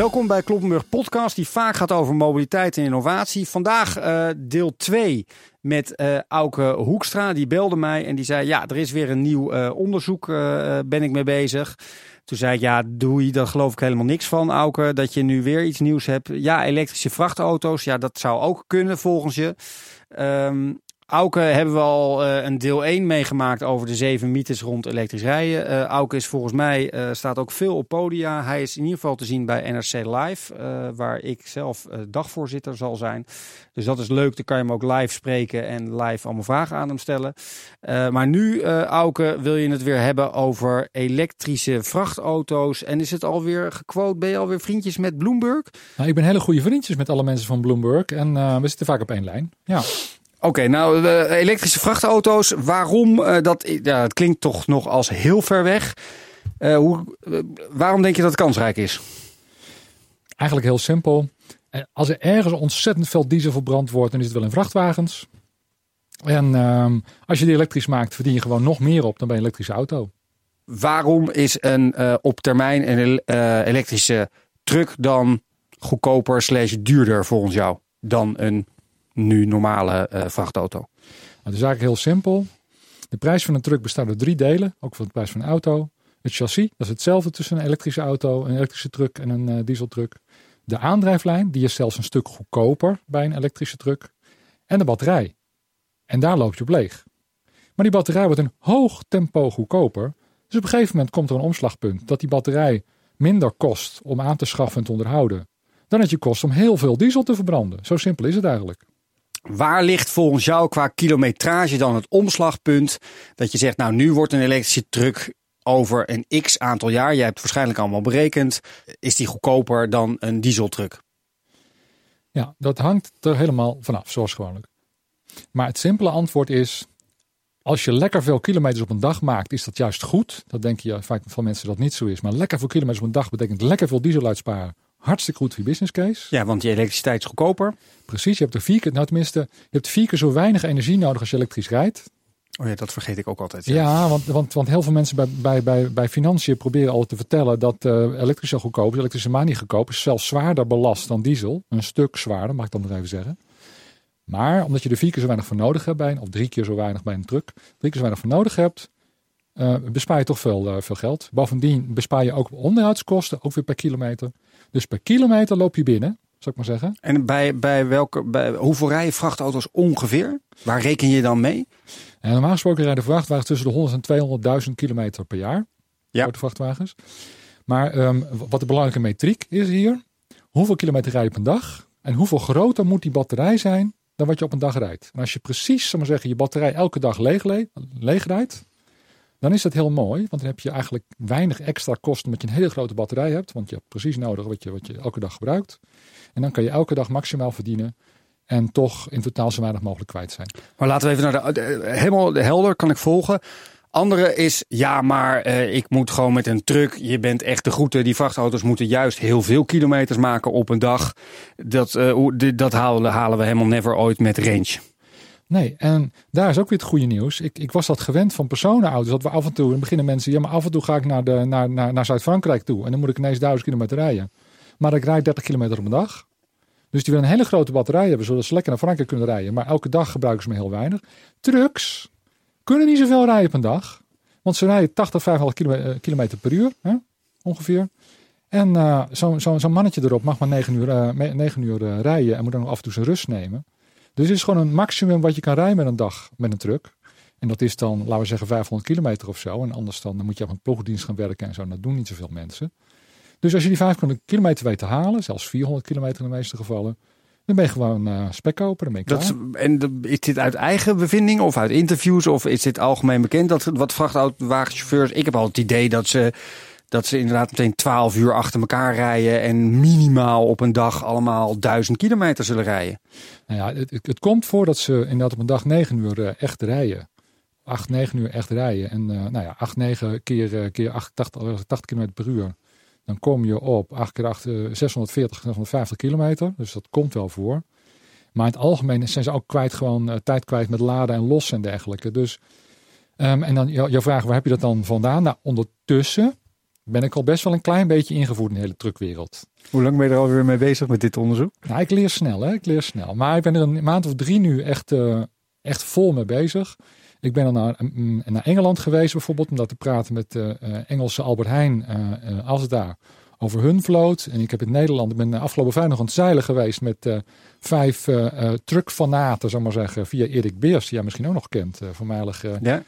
Welkom bij Kloppenburg Podcast, die vaak gaat over mobiliteit en innovatie. Vandaag uh, deel 2 met uh, Auke Hoekstra. Die belde mij en die zei: Ja, er is weer een nieuw uh, onderzoek, ben ik mee bezig. Toen zei ik: Ja, doe je, daar geloof ik helemaal niks van, Auke. Dat je nu weer iets nieuws hebt. Ja, elektrische vrachtauto's, ja, dat zou ook kunnen volgens je. Um, Auke hebben we al uh, een deel 1 meegemaakt over de zeven mythes rond elektrisch rijden. Uh, Auke is volgens mij, uh, staat ook veel op podia. Hij is in ieder geval te zien bij NRC Live, waar ik zelf dagvoorzitter zal zijn. Dus dat is leuk, dan kan je hem ook live spreken en live allemaal vragen aan hem stellen. maar nu, Auke, wil je het weer hebben over elektrische vrachtauto's. En is het alweer gequote, ben je alweer vriendjes met Bloomberg? Nou, ik ben hele goede vriendjes met alle mensen van Bloomberg en we zitten vaak op één lijn. Ja. Oké, nou, de elektrische vrachtauto's, waarom? Uh, dat, ja, het klinkt toch nog als heel ver weg. Uh, hoe, uh, waarom denk je dat het kansrijk is? Eigenlijk heel simpel. Als er ergens ontzettend veel diesel verbrand wordt, dan is het wel in vrachtwagens. En ehm, als je die elektrisch maakt, verdien je gewoon nog meer op dan bij een elektrische auto. Waarom is een op termijn een elektrische truck dan goedkoper slash duurder volgens jou dan een nu normale uh, vrachtauto? Nou, het is eigenlijk heel simpel. De prijs van een truck bestaat uit drie delen, ook voor de prijs van een auto. Het chassis, dat is hetzelfde tussen een elektrische auto, een elektrische truck en een uh, dieseltruck. De aandrijflijn, die is zelfs een stuk goedkoper bij een elektrische truck. En de batterij. En daar loop je op leeg. Maar die batterij wordt een hoog tempo goedkoper. Dus op een gegeven moment komt er een omslagpunt dat die batterij minder kost om aan te schaffen en te onderhouden. Dan het je kost om heel veel diesel te verbranden. Zo simpel is het eigenlijk. Waar ligt volgens jou qua kilometrage dan het omslagpunt dat je zegt, nou nu wordt een elektrische truck over een x aantal jaar, jij hebt het waarschijnlijk allemaal berekend, is die goedkoper dan een dieseltruck? Ja, dat hangt er helemaal vanaf, zoals gewoonlijk. Maar het simpele antwoord is, als je lekker veel kilometers op een dag maakt, is dat juist goed. Dat denk je vaak van mensen dat niet zo is. Maar lekker veel kilometers op een dag betekent lekker veel diesel uitsparen. Hartstikke goed voor je business case. Ja, want je elektriciteit is goedkoper. Precies, je hebt er vier keer, nou tenminste, je hebt vier keer zo weinig energie nodig als je elektrisch rijdt. Oh ja, dat vergeet ik ook altijd. Ja, want, want, want heel veel mensen bij, bij, bij, bij financiën proberen al te vertellen dat uh, elektrisch al goedkoop is. Elektrische maar niet goedkoop is zelfs zwaarder belast dan diesel. Een stuk zwaarder, mag ik dan nog even zeggen. Maar omdat je er vier keer zo weinig voor nodig hebt bij een, of drie keer zo weinig bij een truck, drie keer zo weinig voor nodig hebt, uh, bespaar je toch veel, uh, veel geld. Bovendien bespaar je ook onderhoudskosten, ook weer per kilometer. Dus per kilometer loop je binnen, zou ik maar zeggen. En bij, bij welke, bij, hoeveel rijden vrachtauto's ongeveer? Waar reken je dan mee? En normaal gesproken rijden vrachtwagens tussen de 100 en 200.000 kilometer per jaar. Ja. Vrachtwagens. Maar um, wat de belangrijke metriek is hier. Hoeveel kilometer rij je op een dag? En hoeveel groter moet die batterij zijn dan wat je op een dag rijdt? En als je precies, zal maar zeggen, je batterij elke dag leeg, leeg rijdt, dan is dat heel mooi, want dan heb je eigenlijk weinig extra kosten omdat je een hele grote batterij hebt, want je hebt precies nodig wat je, wat je elke dag gebruikt. En dan kan je elke dag maximaal verdienen en toch in totaal zo weinig mogelijk kwijt zijn. Maar laten we even naar de, helemaal helder, kan ik volgen. Andere is, ja, maar uh, ik moet gewoon met een truck. Je bent echt de groete. Die vrachtauto's moeten juist heel veel kilometers maken op een dag. Dat, uh, dat halen, halen we helemaal never ooit met range. Nee, en daar is ook weer het goede nieuws. Ik, ik was dat gewend van personenauto's. Dat we af en toe, in beginnen mensen, ja, maar af en toe ga ik naar, de, naar, naar, naar Zuid-Frankrijk toe. En dan moet ik ineens duizend kilometer rijden. Maar ik rijd 30 kilometer op een dag. Dus die willen een hele grote batterij hebben, zodat ze lekker naar Frankrijk kunnen rijden. Maar elke dag gebruiken ze me heel weinig. Trucks kunnen niet zoveel rijden op een dag. Want ze rijden 80, 55 eh, kilometer per uur, hè, ongeveer. En uh, zo'n zo, mannetje erop mag maar 9 uur, uh, 9 uur rijden en moet dan af en toe zijn rust nemen. Dus het is gewoon een maximum wat je kan rijden met een dag met een truck. En dat is dan, laten we zeggen, 500 kilometer of zo. En anders dan, dan moet je op een ploegdienst gaan werken en zo. dat doen niet zoveel mensen. Dus als je die 500 kilometer weet te halen, zelfs 400 kilometer in de meeste gevallen, dan ben je gewoon uh, spekkoper. Dan ben je dat, en is dit uit eigen bevinding of uit interviews of is dit algemeen bekend dat wat vrachtwagenchauffeurs, ik heb al het idee dat ze dat ze inderdaad meteen 12 uur achter elkaar rijden en minimaal op een dag allemaal duizend kilometer zullen rijden. Nou ja, het, het komt voor dat ze inderdaad op een dag 9 uur eh, echt rijden. 8, 9 uur echt rijden. En uh, nou ja, 8, 9 keer, uh, keer 8, 80, 80 km per uur. Dan kom je op 8 keer 8, 640, 650 kilometer. Dus dat komt wel voor. Maar in het algemeen zijn ze ook kwijt gewoon tijd kwijt met laden en lossen en dergelijke. Dus, um, en dan jouw vraag, waar heb je dat dan vandaan? Nou, ondertussen Ben ik al best wel een klein beetje ingevoerd in de hele truckwereld. Hoe lang ben je er alweer mee bezig met dit onderzoek? Nou, ik leer snel, hè? Ik leer snel. Maar ik ben er een maand of drie nu echt, uh, echt vol mee bezig. Ik ben dan naar, mm, naar Engeland geweest bijvoorbeeld om daar te praten met de uh, Engelse Albert Heijn uh, als daar over hun vloot. En ik heb in Nederland, ik ben afgelopen vrijdag aan het zeilen geweest met uh, vijf uh, truckfanaten, zal maar zeggen, via Erik Beers, die jij misschien ook nog kent, voormalig ja.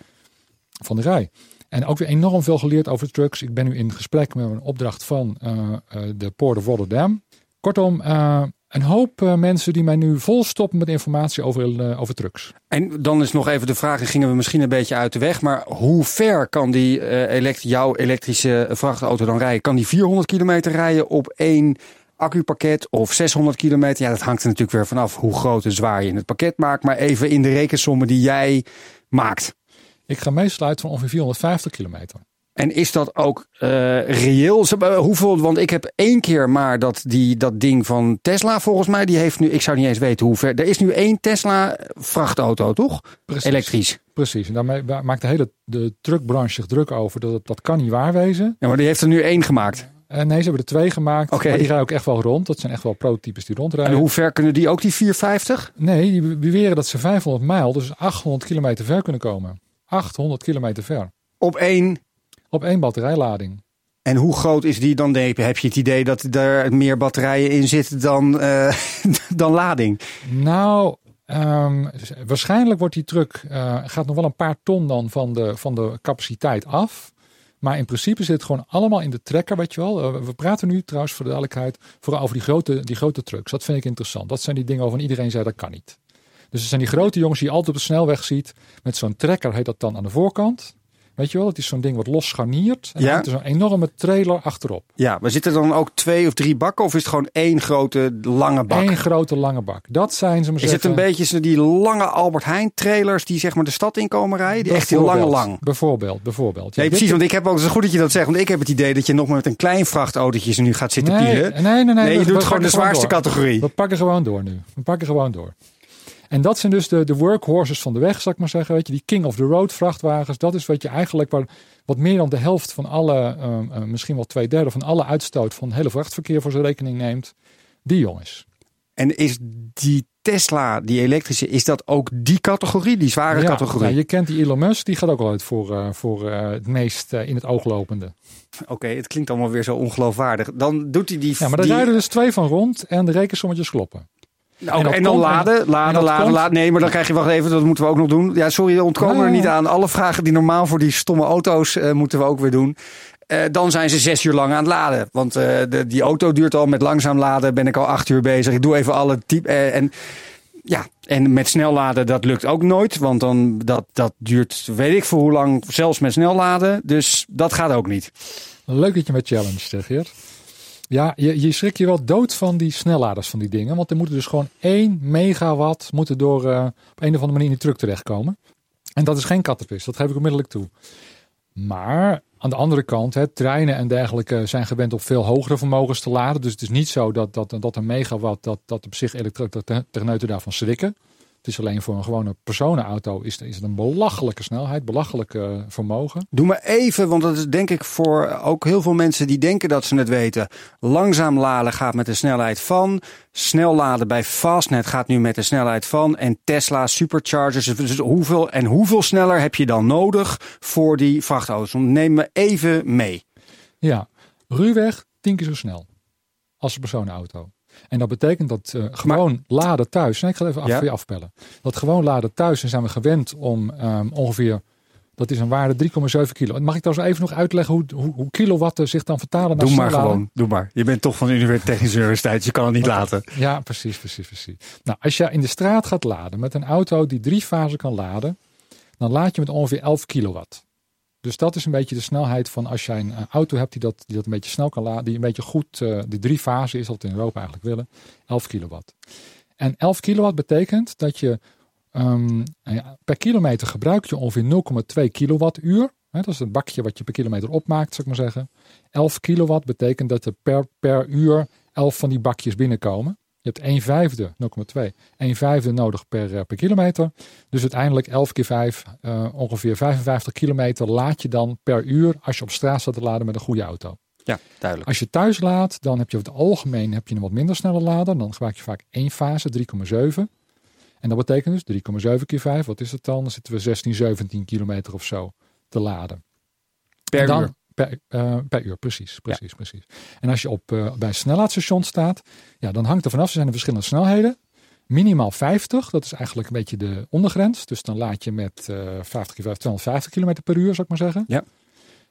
van de Rij. En ook weer enorm veel geleerd over trucks. Ik ben nu in gesprek met een opdracht van de Port of Rotterdam. Kortom, een hoop mensen die mij nu volstoppen met informatie over, over trucks. En dan is nog even de vraag, en gingen we misschien een beetje uit de weg, maar hoe ver kan die jouw elektrische vrachtauto dan rijden? Kan die 400 kilometer rijden op één accupakket of 600 kilometer? Ja, dat hangt er natuurlijk weer vanaf hoe groot en zwaar je in het pakket maakt, maar even in de rekensommen die jij maakt. Ik ga meestal uit van ongeveer 450 kilometer. En is dat ook uh, reëel? Hoeveel? Want ik heb één keer maar dat, die, dat ding van Tesla volgens mij. Die heeft nu, ik zou niet eens weten hoe ver. Er is nu één Tesla vrachtauto, toch? Precies. Elektrisch. Precies. En daarmee maakt de hele de truckbranche zich druk over. Dat, dat kan niet waar wezen. Ja, maar die heeft er nu één gemaakt. Uh, nee, ze hebben er twee gemaakt. Okay. Maar die rijden ook echt wel rond. Dat zijn echt wel prototypes die rondrijden. En hoe ver kunnen die ook die 450? Nee, die beweren dat ze 500 mijl, dus 800 kilometer ver kunnen komen. 800 kilometer ver. Op één op één batterijlading. En hoe groot is die dan? Heb je het idee dat er meer batterijen in zitten dan, uh, dan lading? Nou, um, waarschijnlijk wordt die truck, uh, gaat nog wel een paar ton dan van de, van de capaciteit af. Maar in principe zit het gewoon allemaal in de trekker, weet je wel. Uh, we praten nu trouwens voor de duidelijkheid vooral over die grote, die grote trucks. Dat vind ik interessant. Dat zijn die dingen waarvan iedereen zei dat kan niet. Dus het zijn die grote jongens die je altijd op de snelweg ziet. Met zo'n trekker heet dat dan aan de voorkant. Weet je wel, het is zo'n ding wat los scharniert. En ja. er is een enorme trailer achterop. Ja, maar zitten er dan ook twee of drie bakken? Of is het gewoon één grote lange bak? Eén grote lange bak. Dat zijn ze maar Is zeggen, het een beetje die lange Albert Heijn trailers die zeg maar de stad in komen rijden? Die echt heel lange lang. Bijvoorbeeld, bijvoorbeeld. Ja, nee, precies, want ik heb ook, het is goed dat je dat zegt, want ik heb het idee dat je nog maar met een klein vrachtautootje nu gaat zitten nee, pielen. Nee, nee, nee. nee je we, doet we gewoon de zwaarste categorie. We pakken gewoon door nu. We pakken gewoon door. En dat zijn dus de, de workhorses van de weg, zal ik maar zeggen. Weet je, die king of the road vrachtwagens. Dat is wat je eigenlijk waar, wat meer dan de helft van alle, uh, uh, misschien wel twee derde van alle uitstoot van het hele vrachtverkeer voor zijn rekening neemt. Die jongens. En is die Tesla, die elektrische, is dat ook die categorie, die zware ja, categorie? Ja, je kent die Elon Musk, die gaat ook al uit voor, uh, voor het meest in het oog lopende. Oké, okay, het klinkt allemaal weer zo ongeloofwaardig. Dan doet hij die. Ja, maar daar die... rijden dus twee van rond en de rekensommetjes kloppen. Nou, en, en, dan laden, en, laden, en laden, komt, laden. Nee, maar dan krijg je, wacht even, dat moeten we ook nog doen. Ja, sorry, ontkomen er niet aan. Alle vragen die normaal voor die stomme auto's uh, moeten we ook weer doen. Uh, dan zijn ze zes uur lang aan het laden. Want uh, de, die auto duurt al met langzaam laden. Ben ik al acht uur bezig. Ik doe even alle type. en ja, en met snel laden, dat lukt ook nooit. Want dan, dat, dat duurt, weet ik voor hoe lang, zelfs met snel laden. Dus dat gaat ook niet. Leuk dat je met challenge Geert. Ja, je, je schrik je wel dood van die snelladers van die dingen. Want er moeten dus gewoon 1 megawatt moeten door uh, op een of andere manier in de truck terechtkomen. En dat is geen kattenpis, dat geef ik onmiddellijk toe. Maar aan de andere kant, hè, treinen en dergelijke zijn gewend op veel hogere vermogens te laden. Dus het is niet zo dat, dat, dat een megawatt, dat, dat op zich elektrotechneuten daarvan schrikken. Het is alleen voor een gewone personenauto is, is het een belachelijke snelheid, belachelijke uh, vermogen. Doe maar even, want dat is denk ik voor ook heel veel mensen die denken dat ze het weten. Langzaam laden gaat met de snelheid van. Snel laden bij Fastnet gaat nu met de snelheid van. En Tesla superchargers. Dus hoeveel, en hoeveel sneller heb je dan nodig voor die vrachtauto's? Neem me even mee. Ja, ruwweg 10 keer zo snel als een personenauto. En dat betekent dat uh, gewoon maar, laden thuis. Nee, ik ga even af, ja? je afpellen. Dat gewoon laden thuis. En zijn we gewend om um, ongeveer. Dat is een waarde 3,7 kilo. Mag ik trouwens even nog uitleggen hoe, hoe, hoe kilowatten zich dan vertalen naar Doe maar laden? gewoon. Doe maar. Je bent toch van de Technische Universiteit. Je kan het niet okay. laten. Ja, precies, precies, precies. Nou, als je in de straat gaat laden met een auto die drie fasen kan laden. Dan laad je met ongeveer 11 kilowatt. Dus dat is een beetje de snelheid van als jij een auto hebt die dat, die dat een beetje snel kan laden, die een beetje goed, uh, die drie fasen is, wat we in Europa eigenlijk willen, 11 kilowatt. En 11 kilowatt betekent dat je um, ja, per kilometer gebruik je ongeveer 0,2 kilowattuur. Hè, dat is het bakje wat je per kilometer opmaakt, zou ik maar zeggen. 11 kilowatt betekent dat er per, per uur 11 van die bakjes binnenkomen. Je hebt 1 vijfde, 0,2, 1 vijfde nodig per, eh, per kilometer. Dus uiteindelijk 11 keer 5, uh, ongeveer 55 kilometer laad je dan per uur als je op straat staat te laden met een goede auto. Ja, duidelijk. Als je thuis laat, dan heb je over het algemeen heb je een wat minder snelle lader. Dan gebruik je vaak één fase, 3,7. En dat betekent dus 3,7 keer 5, wat is het dan? Dan zitten we 16, 17 kilometer of zo te laden. Per dan, uur. Per, uh, per, uur, precies, precies, ja. precies. En als je op, uh, bij een snelheidstation staat, ja, dan hangt er vanaf, er zijn er verschillende snelheden. Minimaal 50, dat is eigenlijk een beetje de ondergrens. Dus dan laat je met uh, 50 keer 5, 250 km per uur, zou ik maar zeggen. Ja.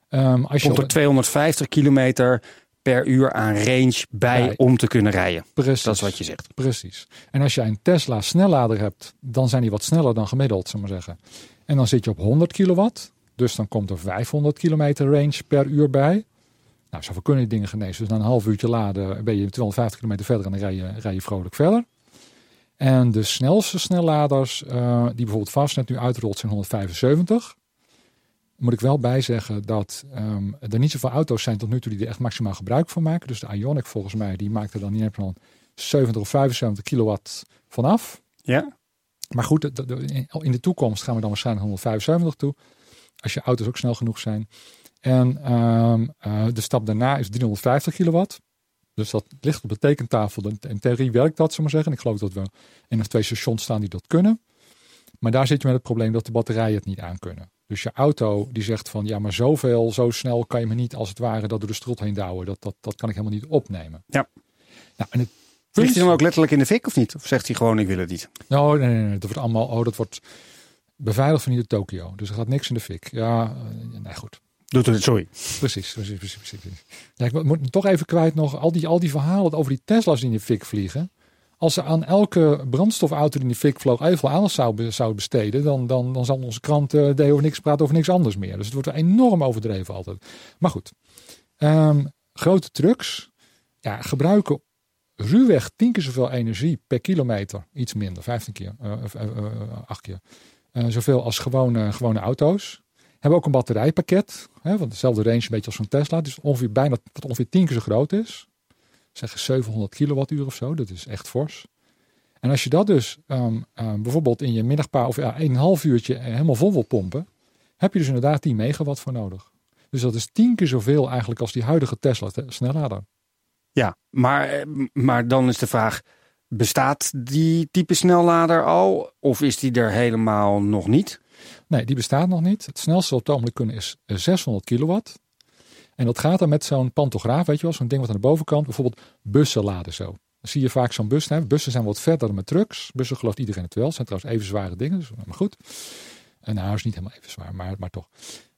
Um, als Komt je er 250 kilometer per uur aan range bij, om te kunnen rijden. Precies. Dat is wat je zegt. Precies. En als je een Tesla snellader hebt, dan zijn die wat sneller dan gemiddeld, zullen we maar zeggen. En dan zit je op 100 kilowatt. Dus dan komt er 500 kilometer range per uur bij. Nou, zoveel kunnen die dingen genezen. Dus na een half uurtje laden ben je 250 kilometer verder en dan rij je, rij je vrolijk verder. En de snelste snelladers uh, die bijvoorbeeld Fastnet nu uitrolt zijn 175. Moet ik wel bijzeggen dat um, er niet zoveel auto's zijn tot nu toe die er echt maximaal gebruik van maken. Dus de Ionic volgens mij, die maakt er dan niet van 70 of 75 kilowatt vanaf. Ja. Maar goed, in de toekomst gaan we dan waarschijnlijk 175 toe. Als je auto's ook snel genoeg zijn. En um, uh, de stap daarna is 350 kilowatt. Dus dat ligt op de tekentafel. In theorie werkt dat, zullen we zeggen. En ik geloof dat we in of twee stations staan die dat kunnen. Maar daar zit je met het probleem dat de batterijen het niet aan kunnen. Dus je auto die zegt van ja, maar zoveel, zo snel kan je me niet als het ware dat door de strot heen douwen. Dat, dat, dat kan ik helemaal niet opnemen. Ja. Nou, en het Vliegt hij dan ook letterlijk in de fik of niet? Of zegt hij gewoon ik wil het niet? Nou, nee, nee, nee. Dat wordt allemaal, oh, dat wordt beveiligd van hier Tokio. Dus er gaat niks in de fik. Ja, uh, nee, goed. Doet het, sorry. Precies, precies, precies. precies. Ja, ik moet toch even kwijt nog al die, al die verhalen over die Tesla's die in de fik vliegen. Als ze aan elke brandstofauto die in de fik vloog even aandacht zou, zou besteden, dan, dan, dan zal onze krant uh, de over niks praten over niks anders meer. Dus het wordt enorm overdreven altijd. Maar goed, um, grote trucks ja, gebruiken ruwweg tien keer zoveel energie per kilometer. Iets minder, 15 keer, uh, uh, 8 keer. Uh, zoveel als gewone, gewone auto's. Hebben ook een batterijpakket. Hè, van dezelfde range een beetje als zo'n Tesla. Dus ongeveer bijna wat ongeveer tien keer zo groot is. Zeg 700 kilowattuur of zo. Dat is echt fors. En als je dat dus um, um, bijvoorbeeld in je middagpaar of ja, een half uurtje helemaal vol wil pompen. Heb je dus inderdaad 10 megawatt voor nodig. Dus dat is tien keer zoveel eigenlijk als die huidige Tesla snellader. Ja, maar, maar dan is de vraag: bestaat die type snellader al? Of is die er helemaal nog niet? Nee, die bestaat nog niet. Het snelste wat we ogenblik kunnen is 600 kilowatt. En dat gaat dan met zo'n pantograaf, weet je wel, zo'n ding wat aan de bovenkant, bijvoorbeeld bussen laden zo. Zie je vaak zo'n bus. Hè? Bussen zijn wat verder dan met trucks. Bussen gelooft iedereen het wel. Het zijn trouwens even zware dingen, dus, maar goed. En nou, is niet helemaal even zwaar, maar, maar toch.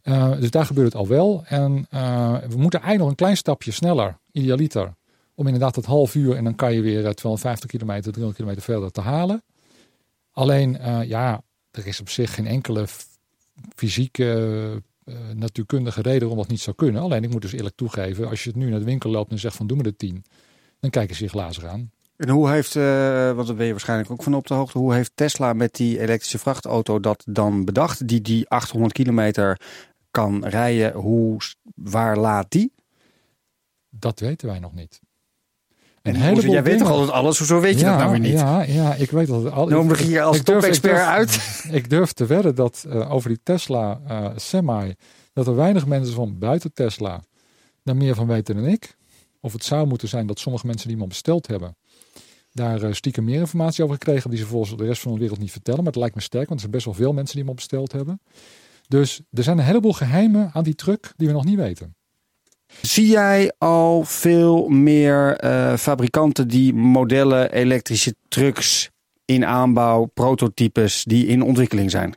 Uh, dus daar gebeurt het al wel. En uh, we moeten eigenlijk nog een klein stapje sneller, idealiter, om inderdaad het half uur en dan kan je weer 250 kilometer, 300 kilometer verder te halen. Alleen, uh, ja, er is op zich geen enkele fysieke, uh, natuurkundige reden om dat niet zou kunnen. Alleen, ik moet dus eerlijk toegeven, als je het nu naar de winkel loopt en zegt van doe me de 10, dan kijken ze je glazen aan. En hoe heeft, uh, want daar ben je waarschijnlijk ook van op de hoogte, hoe heeft Tesla met die elektrische vrachtauto dat dan bedacht? Die die 800 kilometer kan rijden, hoe, waar laat die? Dat weten wij nog niet. En jij dingen. weet toch altijd alles, hoezo weet je ja, dat nou weer niet? Ja, ja ik weet dat. Al, Noem ik hier als top-expert uit. Ik durf te wedden dat uh, over die Tesla uh, Semi, dat er weinig mensen van buiten Tesla daar meer van weten dan ik. Of het zou moeten zijn dat sommige mensen die hem besteld hebben, daar uh, stiekem meer informatie over gekregen, die ze volgens de rest van de wereld niet vertellen. Maar het lijkt me sterk, want er zijn best wel veel mensen die hem besteld hebben. Dus er zijn een heleboel geheimen aan die truck die we nog niet weten. Zie jij al veel meer uh, fabrikanten die modellen elektrische trucks in aanbouw, prototypes die in ontwikkeling zijn?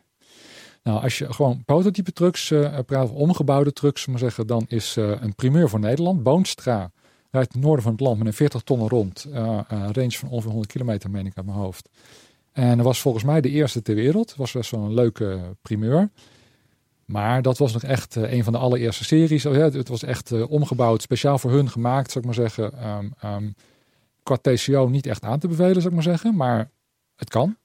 Nou, als je gewoon prototype trucks uh, praat, omgebouwde trucks, maar zeggen, dan is uh, een primeur voor Nederland. Boonstra rijdt het noorden van het land met een 40 tonnen rond. Uh, range van ongeveer 100 kilometer, meen ik uit mijn hoofd. En dat was volgens mij de eerste ter wereld. Was best wel een leuke primeur. Maar dat was nog echt uh, een van de allereerste series. Oh, het was echt uh, omgebouwd, speciaal voor hun gemaakt, zou ik maar zeggen. Um, qua TCO niet echt aan te bevelen, zou ik maar zeggen. Maar het kan.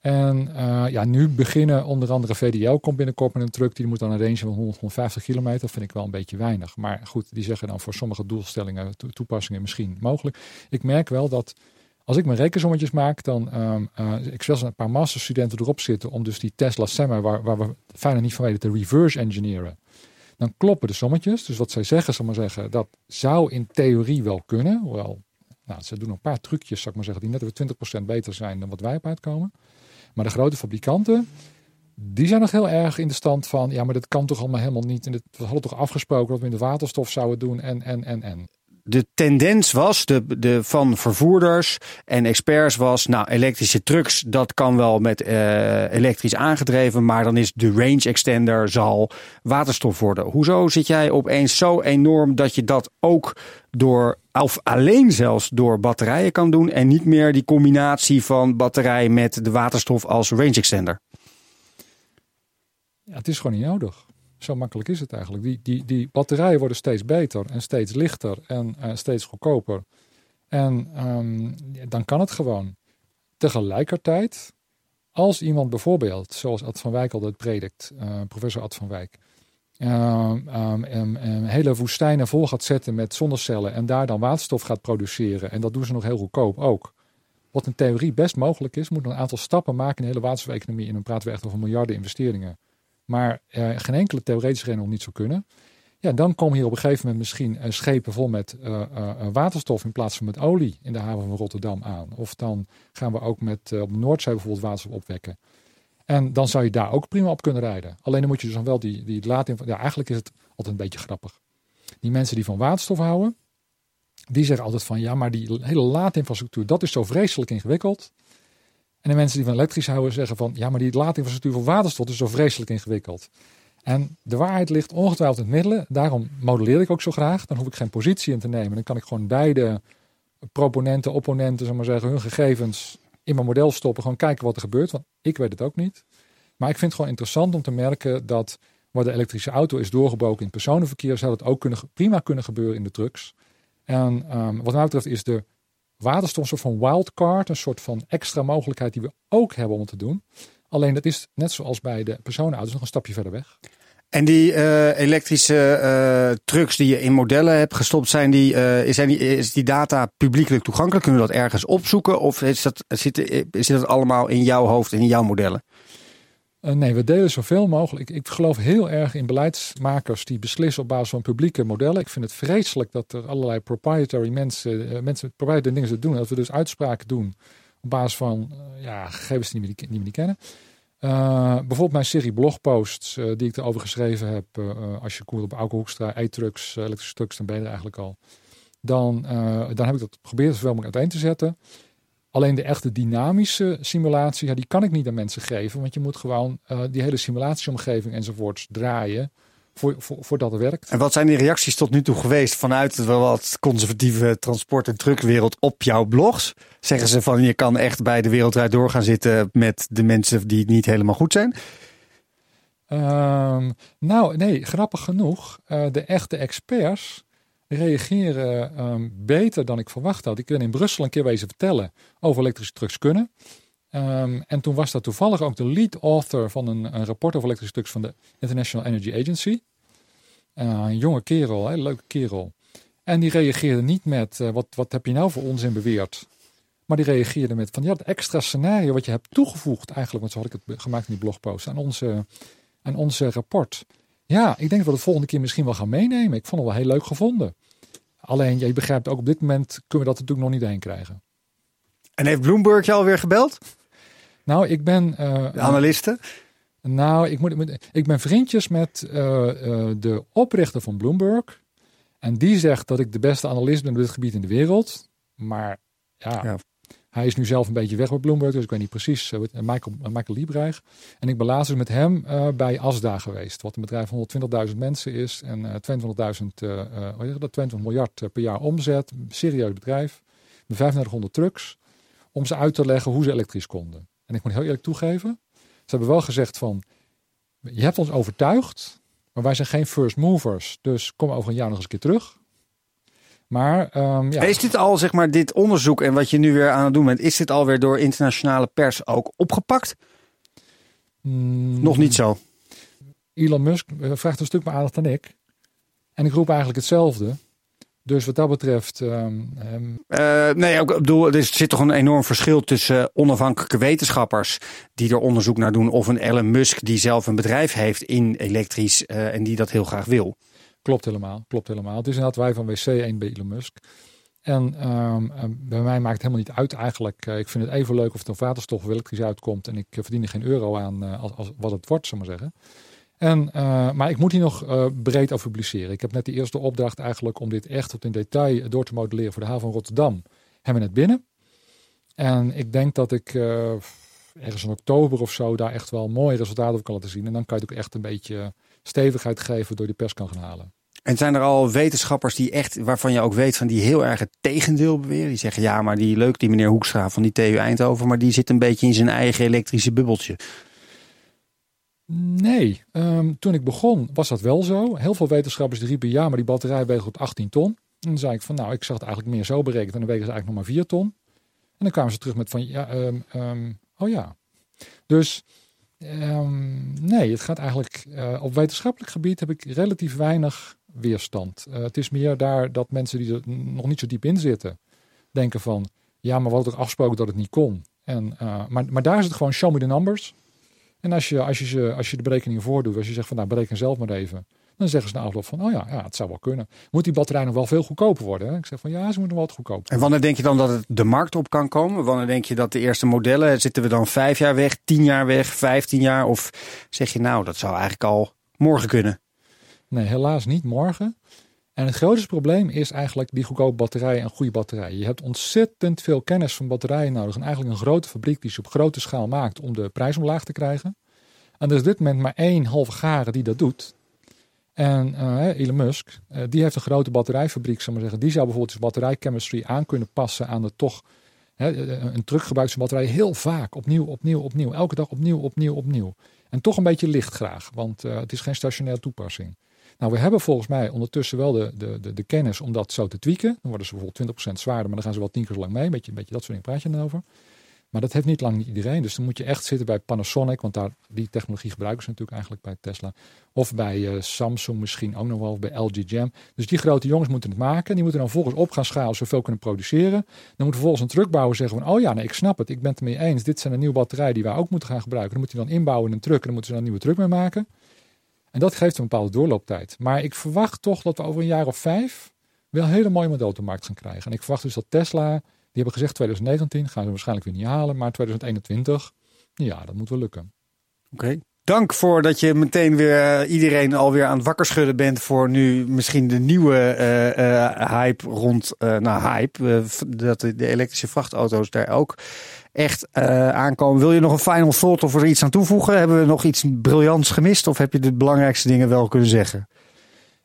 En uh, ja, nu beginnen onder andere VDL komt binnenkort met een truck. Die moet dan een range van 100, 150 kilometer. Dat vind ik wel een beetje weinig. Maar goed, die zeggen dan voor sommige doelstellingen, to toepassingen misschien mogelijk. Ik merk wel dat Als ik mijn rekensommetjes maak, dan um, uh, ik zelfs een paar masterstudenten erop zitten om dus die Tesla Semi, waar, waar we fijner niet van weten, te reverse engineeren. Dan kloppen de sommetjes. Dus wat zij zeggen, zal maar zeggen, dat zou in theorie wel kunnen. Hoewel, nou, ze doen een paar trucjes, zal ik maar zeggen, die net weer 20% beter zijn dan wat wij op uitkomen. Maar de grote fabrikanten, die zijn nog heel erg in de stand van, ja, maar dat kan toch allemaal helemaal niet. En we hadden toch afgesproken dat we in de waterstof zouden doen en, en, en, en de tendens was de, de, van vervoerders en experts was, nou, elektrische trucks, dat kan wel met uh, elektrisch aangedreven, maar dan is de range extender zal waterstof worden. Hoezo zit jij opeens zo enorm dat je dat ook door, of alleen zelfs door batterijen kan doen en niet meer die combinatie van batterij met de waterstof als range extender? Het is gewoon niet nodig. Zo makkelijk is het eigenlijk. Die, die, die batterijen worden steeds beter en steeds lichter en uh, steeds goedkoper. En um, dan kan het gewoon. Tegelijkertijd, als iemand bijvoorbeeld, zoals Ad van Wijk altijd predikt, uh, professor Ad van Wijk, uh, um, hele woestijnen vol gaat zetten met zonnecellen en daar dan waterstof gaat produceren, en dat doen ze nog heel goedkoop ook. Wat in theorie best mogelijk is, moet een aantal stappen maken in de hele waterstofeconomie. En dan praten we echt over miljarden investeringen maar geen enkele theoretische reden nog niet zou kunnen. Ja, dan komen hier op een gegeven moment misschien uh, schepen vol met uh, waterstof in plaats van met olie in de haven van Rotterdam aan. Of dan gaan we ook met op de Noordzee bijvoorbeeld waterstof opwekken. En dan zou je daar ook prima op kunnen rijden. Alleen dan moet je dus dan wel die, die Ja, eigenlijk is het altijd een beetje grappig. Die mensen die van waterstof houden, die zeggen altijd van ja, maar die hele laadinfrastructuur, dat is zo vreselijk ingewikkeld. En de mensen die van elektrisch houden zeggen van ja, maar die laadinfrastructuur voor waterstof is zo vreselijk ingewikkeld. En de waarheid ligt ongetwijfeld in het midden. Daarom modelleer ik ook zo graag. Dan hoef ik geen positie in te nemen. Dan kan ik gewoon beide proponenten, opponenten, zeg maar zeggen, hun gegevens in mijn model stoppen. Gewoon kijken wat er gebeurt. Want ik weet het ook niet. Maar ik vind het gewoon interessant om te merken dat waar de elektrische auto is doorgebroken in personenverkeer, zou dat ook kunnen, prima kunnen gebeuren in de trucks. En um, wat mij betreft is de waterstof een soort van wildcard, een soort van extra mogelijkheid die we ook hebben om te doen. Alleen dat is net zoals bij de personenauto's nog een stapje verder weg. En die uh, elektrische uh, trucks die je in modellen hebt gestopt, zijn die, uh, zijn die, is die data publiekelijk toegankelijk? Kunnen we dat ergens opzoeken? Of is dat, zit, zit dat allemaal in jouw hoofd in jouw modellen? Uh, nee, we delen zoveel mogelijk. Ik, geloof heel erg in beleidsmakers die beslissen op basis van publieke modellen. Ik vind het vreselijk dat er allerlei proprietary mensen, uh, mensen proprietary dingen doen. Dat we dus uitspraken doen op basis van uh, ja, gegevens die we niet, niet, niet kennen. bijvoorbeeld mijn serie blogposts die ik erover geschreven heb. als je komt op Auke e-trucks, elektrische trucks, dan ben je er eigenlijk al. Dan, dan heb ik dat geprobeerd zoveel mogelijk uiteen te zetten. Alleen de echte dynamische simulatie, ja, die kan ik niet aan mensen geven. Want je moet gewoon uh, die hele simulatieomgeving enzovoorts draaien. Voor, voor, voordat het werkt. En wat zijn die reacties tot nu toe geweest vanuit de wat conservatieve transport- en truckwereld op jouw blogs? Zeggen ze van je kan echt bij de wereldrijd door gaan zitten met de mensen die niet helemaal goed zijn? Um, nou, nee, grappig genoeg. Uh, de echte experts reageren um, beter dan ik verwacht had. Ik ben in Brussel een keer wezen vertellen over elektrische trucks kunnen. Um, en toen was dat toevallig ook de lead author van een, een rapport over elektrische trucks van de International Energy Agency. Uh, een jonge kerel, een leuke kerel. En die reageerde niet met, uh, wat, wat heb je nou voor onzin beweerd? Maar die reageerde met van, ja, het extra scenario wat je hebt toegevoegd eigenlijk, want zo had ik het gemaakt in die blogpost, aan onze, aan onze rapport. Ja, ik denk dat we het volgende keer misschien wel gaan meenemen. Ik vond het wel heel leuk gevonden. Alleen, je begrijpt ook op dit moment kunnen we dat natuurlijk nog niet heen krijgen. En heeft Bloomberg je alweer gebeld? Nou, ik ben... Uh, de analisten? nou, ik, moet, ik ben vriendjes met uh, uh, de oprichter van Bloomberg. En die zegt dat ik de beste analist ben op dit gebied in de wereld. Maar ja, ja. Hij is nu zelf een beetje weg bij Bloomberg, dus ik weet niet precies. Uh, Michael, uh, Michael Liebreich. En ik ben laatst dus met hem bij Asda geweest. Wat een bedrijf van 120.000 mensen is. En 22.000, 22 miljard per jaar omzet. Serieus bedrijf. Met 3500 trucks. Om ze uit te leggen hoe ze elektrisch konden. En ik moet heel eerlijk toegeven. Ze hebben wel gezegd van, je hebt ons overtuigd. Maar wij zijn geen first movers. Dus kom over een jaar nog eens een keer terug. Maar um, ja. Is dit al, zeg maar, dit onderzoek en wat je nu weer aan het doen bent, is dit alweer door internationale pers ook opgepakt? Mm, Nog niet zo. Elon Musk vraagt een stuk meer aandacht dan ik. En ik roep eigenlijk hetzelfde. Dus wat dat betreft. ehm, ehm, Eh, nee, ik bedoel, er zit toch een enorm verschil tussen onafhankelijke wetenschappers die er onderzoek naar doen, of een Elon Musk die zelf een bedrijf heeft in elektrisch eh, en die dat heel graag wil. Klopt helemaal, klopt helemaal. Het is inderdaad wij van WC, één bij Elon Musk. En ehm, eh, bij mij maakt het helemaal niet uit eigenlijk. Eh, ik vind het even leuk of het een waterstof of elektrisch uitkomt. En ik eh, verdien er geen euro aan eh, als, als wat het wordt, we maar zeggen. En, maar ik moet hier nog breed over publiceren. Ik heb net die eerste opdracht eigenlijk om dit echt tot in detail door te modelleren voor de haven van Rotterdam. Hebben we net binnen. En ik denk dat ik ergens in oktober of zo daar echt wel mooie resultaten over kan laten zien. En dan kan je het ook echt een beetje stevigheid geven door die pers kan gaan halen. En zijn er al wetenschappers die echt, waarvan je ook weet van die heel erg het tegendeel beweren? Die zeggen ja, maar die leuk die meneer Hoekstra van die TU Eindhoven, maar die zit een beetje in zijn eigen elektrische bubbeltje. Nee, ehm, toen ik begon was dat wel zo. Heel veel wetenschappers die riepen ja, maar die batterij weegt op 18 ton. En dan zei ik van nou, ik zag het eigenlijk meer zo berekend en dan wegen ze eigenlijk nog maar 4 ton. En dan kwamen ze terug met van ja, ehm, ehm, oh ja. Dus ehm, nee, het gaat eigenlijk eh, op wetenschappelijk gebied heb ik relatief weinig weerstand. Eh, het is meer daar dat mensen die er nog niet zo diep in zitten denken van ja, maar hadden toch afgesproken dat het niet kon. En, eh, maar, maar daar is het gewoon show me the numbers. En als je, als je, ze- als je de berekeningen voordoet, als je zegt van nou bereken zelf maar even. Dan zeggen ze na afloop van oh ja, ja, het zou wel kunnen. Moet die batterij nog wel veel goedkoper worden? Hè? Ik zeg van ja, ze moeten wel wat goedkoper. En wanneer denk je dan dat het de markt op kan komen? Wanneer denk je dat de eerste modellen, zitten we dan vijf jaar weg, tien jaar weg, vijftien jaar? Of zeg je nou, dat zou eigenlijk al morgen kunnen? Nee, helaas niet morgen. En het grootste probleem is eigenlijk die goedkope batterijen en goede batterijen. Je hebt ontzettend veel kennis van batterijen nodig. En eigenlijk een grote fabriek die ze op grote schaal maakt om de prijs omlaag te krijgen. En er is op dit moment maar één halve garen die dat doet. En eh, Elon Musk, eh, die heeft een grote batterijfabriek, ik maar zeggen. Die zou bijvoorbeeld zijn batterijchemistry aan kunnen passen aan de toch... Hè, eh, een truck batterij heel vaak, opnieuw, opnieuw, opnieuw. Elke dag opnieuw, opnieuw, opnieuw. En toch een beetje licht graag, want het is geen stationaire toepassing. Nou, we hebben volgens mij ondertussen wel de, de, de, de kennis om dat zo te tweaken. Dan worden ze bijvoorbeeld 20% zwaarder, maar dan gaan ze wel tien keer zo lang mee. Een beetje, een beetje dat soort dingen praat je dan over. Maar dat heeft niet lang iedereen. Dus dan moet je echt zitten bij Panasonic, want daar, die technologie gebruiken ze natuurlijk eigenlijk bij Tesla. Of bij eh, Samsung misschien ook nog wel, of bij LG Jam. Dus die grote jongens moeten het maken. Die moeten dan volgens op gaan schalen, zoveel kunnen produceren. Dan moet vervolgens een truckbouwer zeggen van, oh ja, nee, ik snap het. Ik ben het ermee eens. Dit zijn een nieuwe batterijen die wij ook moeten gaan gebruiken. Dan moet hij dan inbouwen in een truck en dan moeten ze dan een nieuwe truck mee maken. En dat geeft een bepaalde doorlooptijd. Maar ik verwacht toch dat we over een jaar of vijf wel een hele mooie model op de markt gaan krijgen. En ik verwacht dus dat Tesla, die hebben gezegd 2019, gaan ze waarschijnlijk weer niet halen. Maar 2021, ja, dat moet wel lukken. Oké. Dank voor dat je meteen weer eh, iedereen alweer aan het wakker schudden bent voor nu misschien de nieuwe eh, eh, hype rond, eh nou hype, dat de, elektrische vrachtauto's daar ook echt aankomen. Wil je nog een final thought of er iets aan toevoegen? Hebben we nog iets briljants gemist of heb je de belangrijkste dingen wel kunnen zeggen?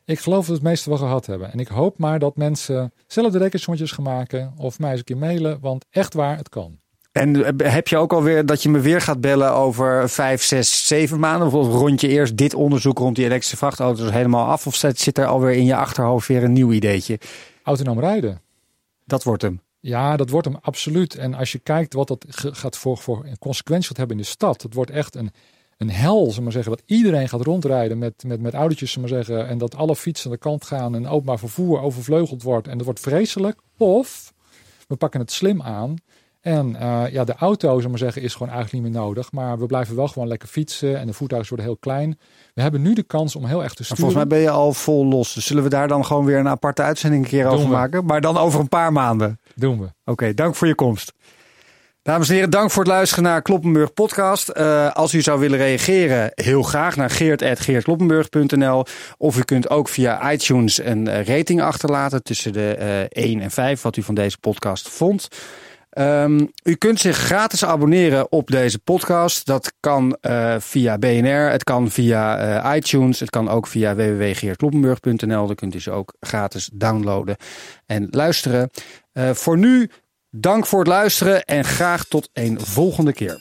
Ik geloof dat we het meeste wel gehad hebben. En ik hoop maar dat mensen zelf de rekensommetjes gaan maken of mij eens een keer mailen, want echt waar, het kan. En eh, heb je ook alweer dat je me weer gaat bellen over vijf, zes, zeven maanden? Of rond je eerst dit onderzoek rond die elektrische vrachtauto's helemaal af? Of zit er alweer in je achterhoofd weer een nieuw ideetje? Autonoom rijden. Dat wordt hem. Ja, dat wordt hem absoluut. En als je kijkt wat dat gaat voor, voor een consequentie gaat hebben in de stad. Het wordt echt een, een hel, we maar zeggen. Dat iedereen gaat rondrijden met, met, met autootjes, we maar zeggen. En dat alle fietsen aan de kant gaan en openbaar vervoer overvleugeld wordt. En dat wordt vreselijk. Of we pakken het slim aan. En eh, ja, de auto, we maar zeggen, is gewoon eigenlijk niet meer nodig. Maar we blijven wel gewoon lekker fietsen. En de voertuigen worden heel klein. We hebben nu de kans om heel erg te Maar sturen. volgens mij ben je al vol los. Dus zullen we daar dan gewoon weer een aparte uitzending een keer Doen over we. maken? Maar dan over een paar maanden. Doen we. Oké, dank voor je komst. Dames en heren, dank voor het luisteren naar Kloppenburg podcast. Eh, als u zou willen reageren, heel graag naar geert.geertkloppenburg.nl. Of u kunt ook via iTunes een eh, rating achterlaten tussen de eh 1 en 5, wat u van deze podcast vond. Ehm, u kunt zich gratis abonneren op deze podcast. Dat kan eh, via BNR, het kan via eh, iTunes, het kan ook via www.geertkloppenburg.nl. Dan kunt u ze ook gratis downloaden en luisteren. Eh, voor nu, dank voor het luisteren en graag tot een volgende keer.